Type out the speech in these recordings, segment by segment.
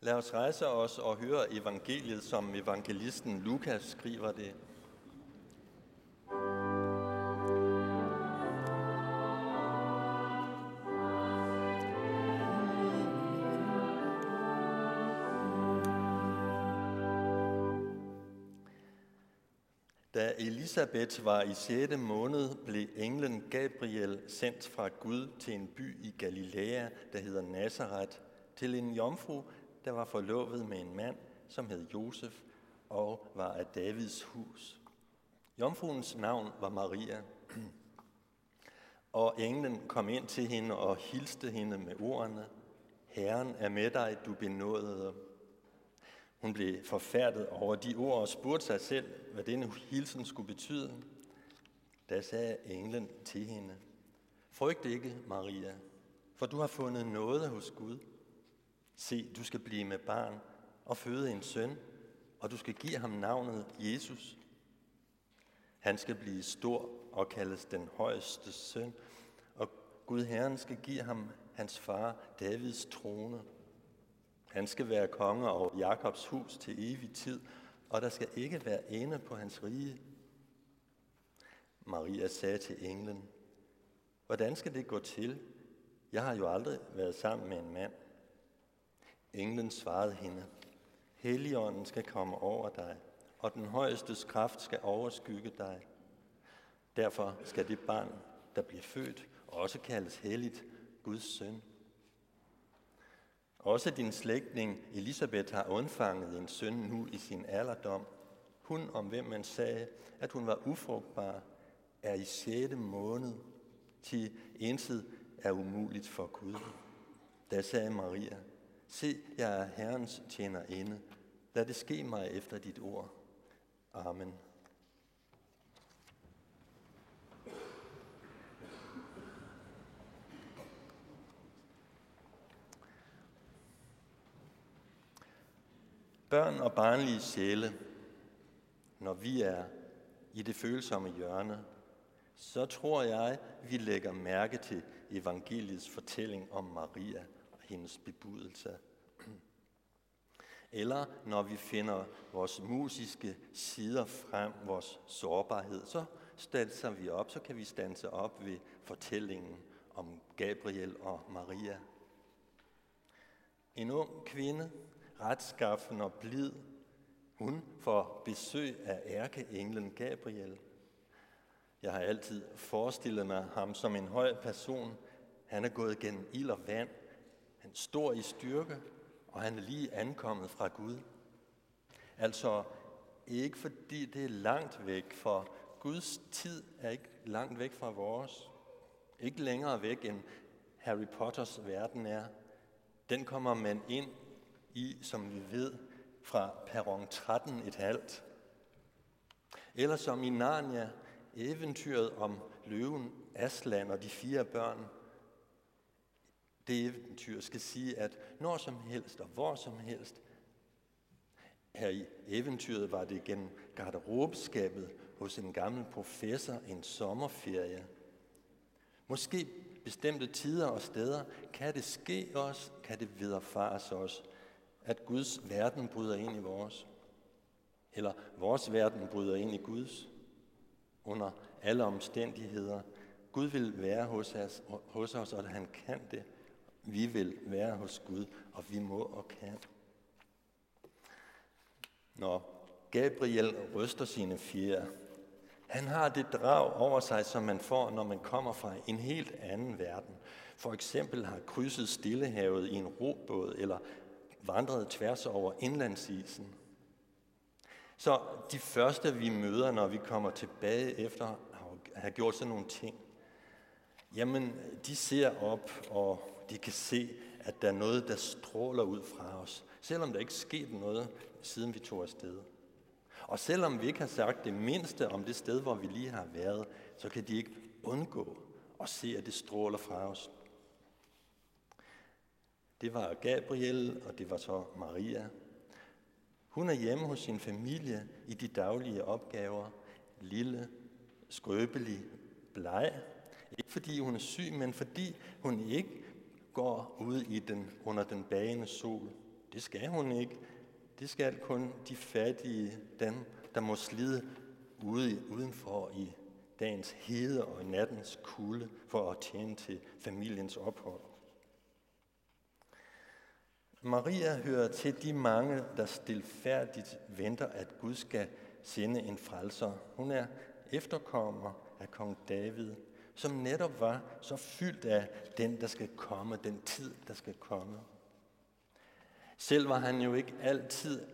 Lad os rejse os og høre evangeliet, som evangelisten Lukas skriver det. Da Elisabeth var i 6. måned, blev englen Gabriel sendt fra Gud til en by i Galilea, der hedder Nazareth, til en jomfru, der var forlovet med en mand, som hed Josef og var af Davids hus. Jomfruens navn var Maria. Og englen kom ind til hende og hilste hende med ordene, Herren er med dig, du benådede. Hun blev forfærdet over de ord og spurgte sig selv, hvad denne hilsen skulle betyde. Da sagde englen til hende, Frygt ikke, Maria, for du har fundet noget hos Gud. Se, du skal blive med barn og føde en søn, og du skal give ham navnet Jesus. Han skal blive stor og kaldes den højeste søn, og Gud Herren skal give ham hans far Davids trone. Han skal være konge over Jakobs hus til evig tid, og der skal ikke være ende på hans rige. Maria sagde til englen, Hvordan skal det gå til? Jeg har jo aldrig været sammen med en mand. Englen svarede hende, Helligånden skal komme over dig, og den højestes kraft skal overskygge dig. Derfor skal det barn, der bliver født, også kaldes helligt Guds søn. Også din slægtning Elisabeth har undfanget en søn nu i sin alderdom. Hun, om hvem man sagde, at hun var ufrugtbar, er i 6. måned, til intet er umuligt for Gud. Da sagde Maria, se, jeg er Herrens tjenerinde. Lad det ske mig efter dit ord. Amen. Børn og barnlige sjæle, når vi er i det følsomme hjørne, så tror jeg, vi lægger mærke til evangeliets fortælling om Maria hendes bebudelse. Eller når vi finder vores musiske sider frem, vores sårbarhed, så standser vi op, så kan vi stanse op ved fortællingen om Gabriel og Maria. En ung kvinde, retskaffen og blid. Hun får besøg af ærkeenglen Gabriel. Jeg har altid forestillet mig ham som en høj person. Han er gået gennem ild og vand. Han står i styrke, og han er lige ankommet fra Gud. Altså ikke fordi det er langt væk, for Guds tid er ikke langt væk fra vores. Ikke længere væk end Harry Potters verden er. Den kommer man ind i, som vi ved, fra perron 13 et halvt. Eller som i Narnia, eventyret om løven Aslan og de fire børn. Det eventyr skal sige, at når som helst og hvor som helst, her i eventyret var det gennem garderobeskabet hos en gammel professor en sommerferie. Måske bestemte tider og steder kan det ske os, kan det viderefares os, at Guds verden bryder ind i vores. Eller vores verden bryder ind i Guds. Under alle omstændigheder. Gud vil være hos os, hos os, og han kan det. Vi vil være hos Gud, og vi må og kan. Når Gabriel ryster sine fjer, han har det drag over sig, som man får, når man kommer fra en helt anden verden. For eksempel har krydset Stillehavet i en robåd, eller vandret tværs over indlandsisen. Så de første, vi møder, når vi kommer tilbage efter at have gjort sådan nogle ting, jamen, de ser op, og de kan se, at der er noget, der stråler ud fra os, selvom der ikke er sket noget, siden vi tog afsted. Og selvom vi ikke har sagt det mindste om det sted, hvor vi lige har været, så kan de ikke undgå at se, at det stråler fra os. Det var Gabriel, og det var så Maria. Hun er hjemme hos sin familie i de daglige opgaver. Lille, skrøbelig, bleg. Ikke fordi hun er syg, men fordi hun ikke går ud i den under den bagende sol. Det skal hun ikke. Det skal kun de fattige, dem, der må slide ude, udenfor i dagens hede og nattens kulde for at tjene til familiens ophold. Maria hører til de mange, der stilfærdigt venter, at Gud skal sende en frelser. Hun er efterkommer af kong David, som netop var så fyldt af den, der skal komme, den tid, der skal komme. Selv var han jo ikke altid,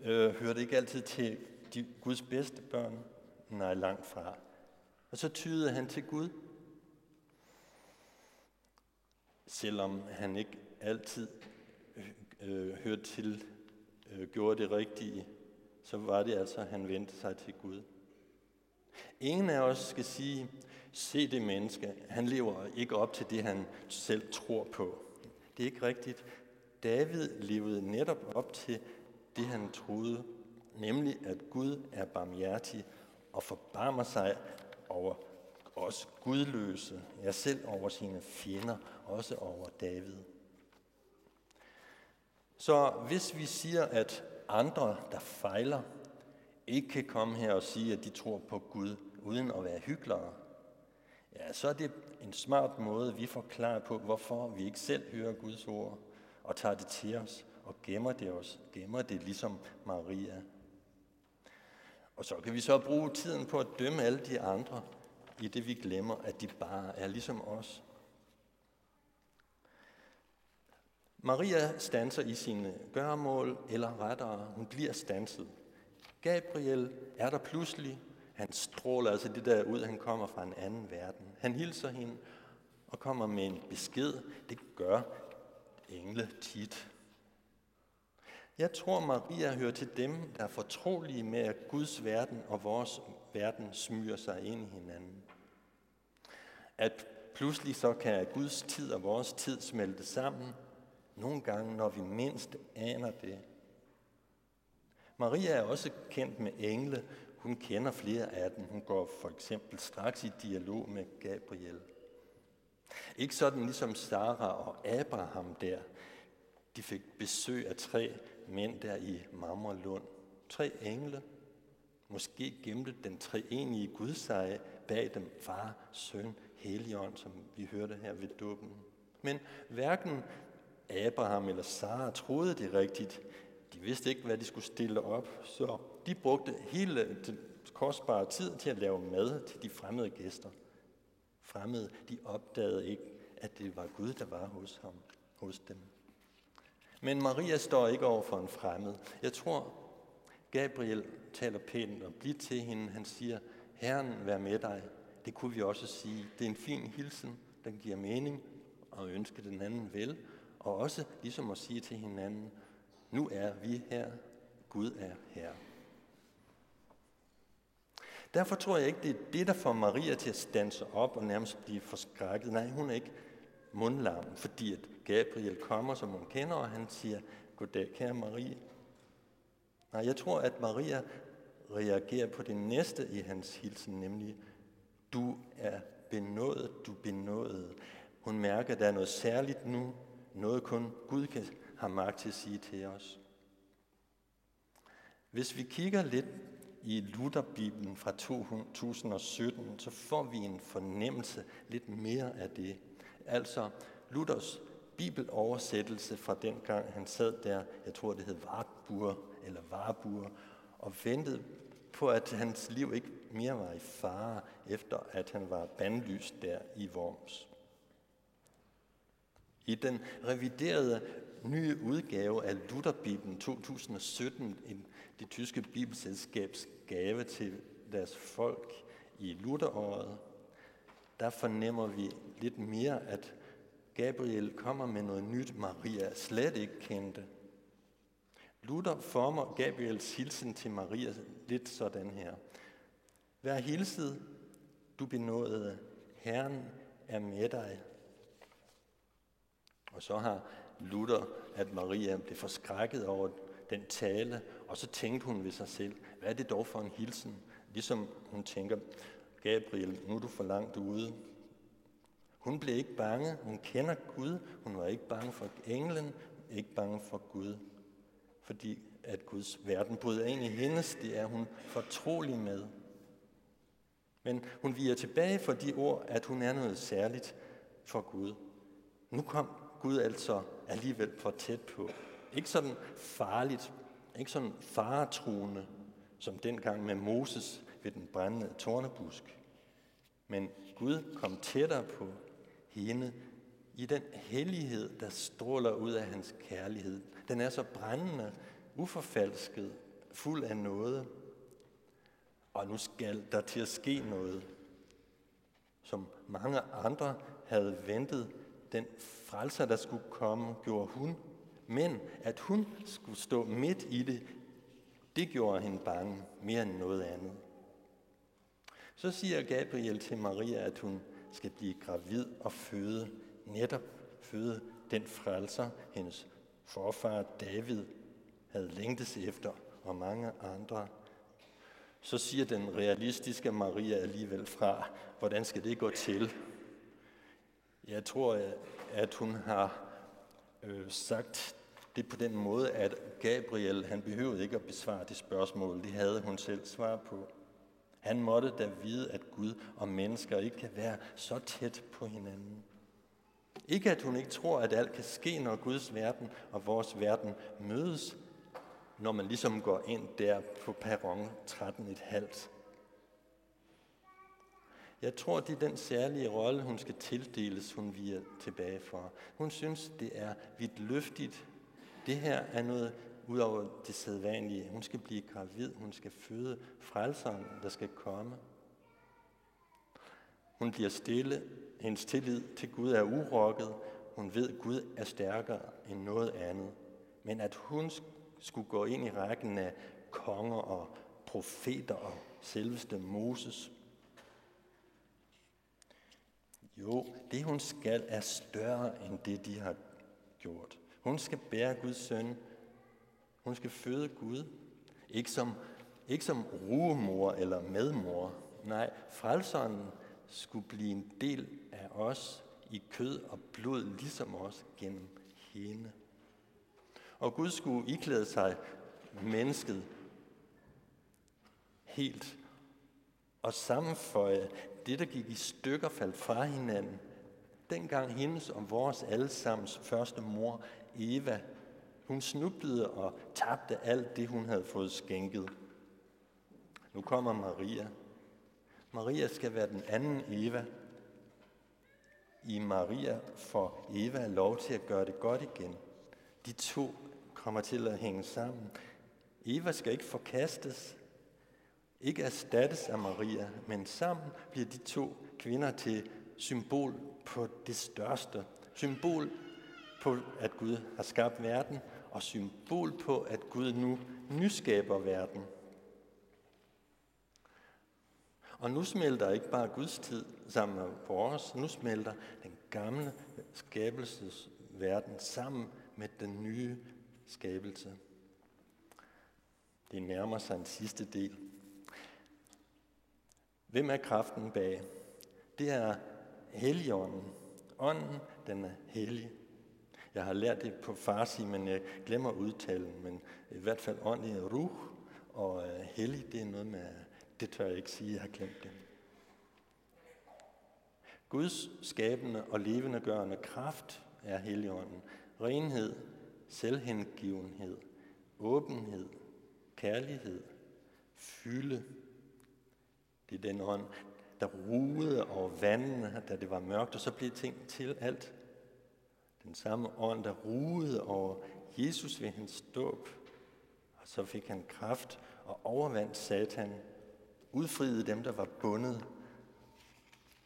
øh, hørte ikke altid til de Guds bedste børn. Nej, langt fra. Og så tydede han til Gud. Selvom han ikke altid øh, hørte til, øh, gjorde det rigtige, så var det altså, at han vendte sig til Gud. Ingen af os skal sige, se det menneske, han lever ikke op til det, han selv tror på. Det er ikke rigtigt. David levede netop op til det, han troede, nemlig at Gud er barmhjertig og forbarmer sig over os gudløse, ja selv over sine fjender, også over David. Så hvis vi siger, at andre, der fejler, ikke kan komme her og sige, at de tror på Gud, uden at være hyklere, ja, så er det en smart måde, vi forklarer på, hvorfor vi ikke selv hører Guds ord og tager det til os og gemmer det os, gemmer det ligesom Maria. Og så kan vi så bruge tiden på at dømme alle de andre, i det vi glemmer, at de bare er ligesom os. Maria stanser i sine gørmål, eller rettere, hun bliver stanset. Gabriel er der pludselig. Han stråler altså det der ud, han kommer fra en anden verden. Han hilser hende og kommer med en besked. Det gør engle tit. Jeg tror, Maria hører til dem, der er fortrolige med, at Guds verden og vores verden smyger sig ind i hinanden. At pludselig så kan Guds tid og vores tid smelte sammen, nogle gange, når vi mindst aner det. Maria er også kendt med engle. Hun kender flere af dem. Hun går for eksempel straks i dialog med Gabriel. Ikke sådan ligesom Sara og Abraham der. De fik besøg af tre mænd der i Marmorlund. Tre engle. Måske gemte den treenige Gud sig bag dem, far, søn, helligånd, som vi hørte her ved dåben. Men hverken Abraham eller Sara troede det rigtigt. De vidste ikke, hvad de skulle stille op, så de brugte hele den kostbare tid til at lave mad til de fremmede gæster. Fremmede, de opdagede ikke, at det var Gud, der var hos ham, hos dem. Men Maria står ikke over for en fremmed. Jeg tror, Gabriel taler pænt og bliver til hende. Han siger, Herren vær med dig. Det kunne vi også sige. Det er en fin hilsen, den giver mening og ønske den anden vel. Og også ligesom at sige til hinanden, nu er vi her, Gud er her. Derfor tror jeg ikke, det er det, der får Maria til at stanse op og nærmest blive forskrækket. Nej, hun er ikke mundlam, fordi at Gabriel kommer, som hun kender, og han siger, goddag, kære Marie. Nej, jeg tror, at Maria reagerer på det næste i hans hilsen, nemlig, du er benådet, du benådet. Hun mærker, at der er noget særligt nu, noget kun Gud kan have magt til at sige til os. Hvis vi kigger lidt i Lutherbibelen fra 2017, så får vi en fornemmelse lidt mere af det. Altså Luthers bibeloversættelse fra den gang han sad der, jeg tror det hed Wartburg eller Warburg, og ventede på, at hans liv ikke mere var i fare, efter at han var bandlyst der i Worms. I den reviderede nye udgave af Lutherbibelen 2017, en, det tyske bibelselskabs gave til deres folk i Lutheråret, der fornemmer vi lidt mere, at Gabriel kommer med noget nyt, Maria slet ikke kendte. Luther former Gabriels hilsen til Maria lidt sådan her. Vær hilset, du benåede, Herren er med dig. Og så har Luther, at Maria blev forskrækket over den tale, og så tænkte hun ved sig selv, hvad er det dog for en hilsen? Ligesom hun tænker, Gabriel, nu er du for langt ude. Hun blev ikke bange. Hun kender Gud. Hun var ikke bange for englen, ikke bange for Gud. fordi at Guds verden bryder ind i hendes, det er hun fortrolig med. Men hun viger tilbage for de ord, at hun er noget særligt for Gud. Nu kom Gud altså alligevel for tæt på. Ikke sådan farligt, ikke sådan faretruende, som dengang med Moses ved den brændende tornebusk. Men Gud kom tættere på hende i den hellighed, der stråler ud af hans kærlighed. Den er så brændende, uforfalsket, fuld af noget. Og nu skal der til at ske noget, som mange andre havde ventet. Den frelser, der skulle komme, gjorde hun. Men at hun skulle stå midt i det, det gjorde hende bange mere end noget andet. Så siger Gabriel til Maria, at hun skal blive gravid og føde, netop føde den frelser, hendes forfar David havde længtes efter, og mange andre. Så siger den realistiske Maria alligevel fra, hvordan skal det gå til? Jeg tror, øh, at hun har øh, sagt det på den måde, at Gabriel, han behøvede ikke at besvare det spørgsmål. Det havde hun selv svar på. Han måtte da vide, at Gud og mennesker ikke kan være så tæt på hinanden. Ikke at hun ikke tror, at alt kan ske, når Guds verden og vores verden mødes, når man ligesom går ind der på perron 13,5. Jeg tror, det er den særlige rolle, hun skal tildeles, hun viger tilbage for. Hun synes, det er vidt løftigt. Det her er noget ud over det sædvanlige. Hun skal blive gravid, hun skal føde frelseren, der skal komme. Hun bliver stille, hendes tillid til Gud er urokket, hun ved, at Gud er stærkere end noget andet. Men at hun skulle gå ind i rækken af konger og profeter og selveste Moses. Jo, det hun skal er større end det, de har gjort. Hun skal bære Guds søn hun skal føde Gud. Ikke som, ikke som rugemor eller medmor. Nej, frelseren skulle blive en del af os i kød og blod, ligesom os gennem hende. Og Gud skulle iklæde sig mennesket helt og sammenføje det, der gik i stykker, faldt fra hinanden. Dengang hendes og vores allesammens første mor, Eva, hun snublede og tabte alt det, hun havde fået skænket. Nu kommer Maria. Maria skal være den anden Eva. I Maria får Eva lov til at gøre det godt igen. De to kommer til at hænge sammen. Eva skal ikke forkastes, ikke erstattes af Maria, men sammen bliver de to kvinder til symbol på det største. Symbol på, at Gud har skabt verden, og symbol på, at Gud nu nyskaber verden. Og nu smelter ikke bare Guds tid sammen med vores, nu smelter den gamle skabelsesverden sammen med den nye skabelse. Det nærmer sig en sidste del. Hvem er kraften bag? Det er Helligånden. Ånden, den er hellig. Jeg har lært det på farsi, men jeg glemmer udtalen, men i hvert fald åndelig ruh og øh, hellig, det er noget med, det tør jeg ikke sige, jeg har glemt det. Guds skabende og levende gørende kraft er Helligånden. Renhed, selvhengivenhed, åbenhed, kærlighed, fylde. Det er den ånd, der ruede over vandene, da det var mørkt, og så blev ting til alt den samme ånd, der ruede over Jesus ved hans dåb. Og så fik han kraft og overvandt Satan, udfriede dem, der var bundet,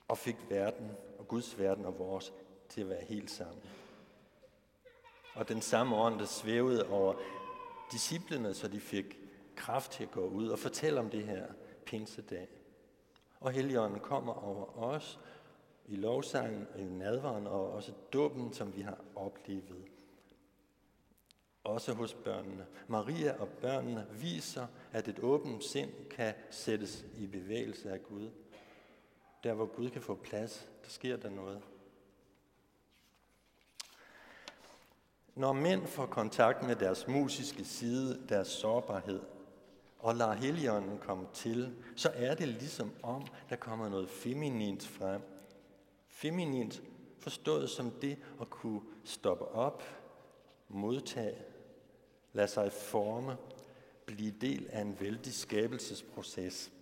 og fik verden og Guds verden og vores til at være helt sammen. Og den samme ånd, der svævede over disciplene, så de fik kraft til at gå ud og fortælle om det her pinsedag. Og Helligånden kommer over os i lovsangen, i nadvaren og også dåben, som vi har oplevet. Også hos børnene. Maria og børnene viser, at et åbent sind kan sættes i bevægelse af Gud. Der hvor Gud kan få plads, der sker der noget. Når mænd får kontakt med deres musiske side, deres sårbarhed, og lader heligånden komme til, så er det ligesom om, der kommer noget feminint frem. Feminint forstået som det at kunne stoppe op, modtage, lade sig forme, blive del af en vældig skabelsesproces.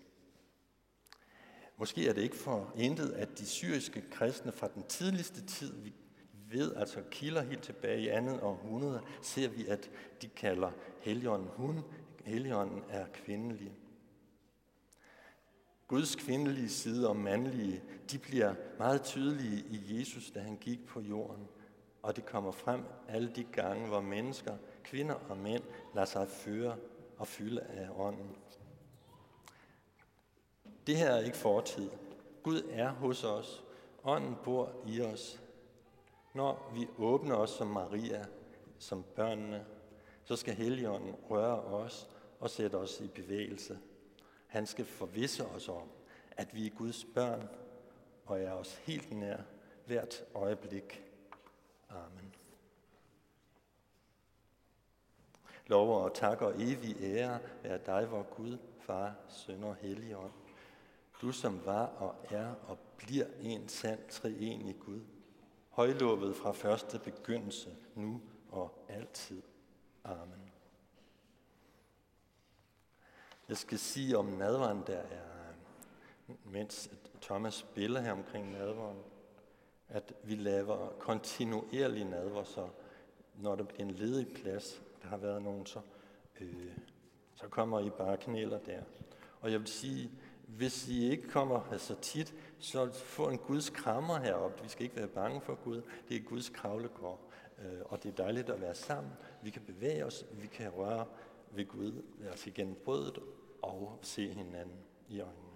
Måske er det ikke for intet, at de syriske kristne fra den tidligste tid, vi ved, altså kilder helt tilbage i andet århundrede, ser vi, at de kalder Helligånden hun, Helligånden er kvindelig. Guds kvindelige side og mandlige, de bliver meget tydelige i Jesus, da han gik på jorden. Og det kommer frem alle de gange, hvor mennesker, kvinder og mænd, lader sig føre og fylde af ånden. Det her er ikke fortid. Gud er hos os. Ånden bor i os. Når vi åbner os som Maria, som børnene, så skal Helligånden røre os og sætte os i bevægelse. Han skal forvisse os om, at vi er Guds børn og er os helt nær hvert øjeblik. Amen. Lov og tak og evig ære er dig, vor Gud, Far, Søn og Helligånd. Du som var og er og bliver en sand treenig Gud. Højlovet fra første begyndelse, nu og altid. Amen. Jeg skal sige om nadvaren, der er, mens Thomas spiller her omkring nadvaren, at vi laver kontinuerlig nadver, så når der bliver en ledig plads, der har været nogen, så, øh, så kommer I bare knæler der. Og jeg vil sige, hvis I ikke kommer så altså tit, så få en Guds krammer heroppe. Vi skal ikke være bange for Gud. Det er Guds kravlegård. Øh, og det er dejligt at være sammen. Vi kan bevæge os, vi kan røre ved Gud, altså igen brødet og se hinanden i øjnene.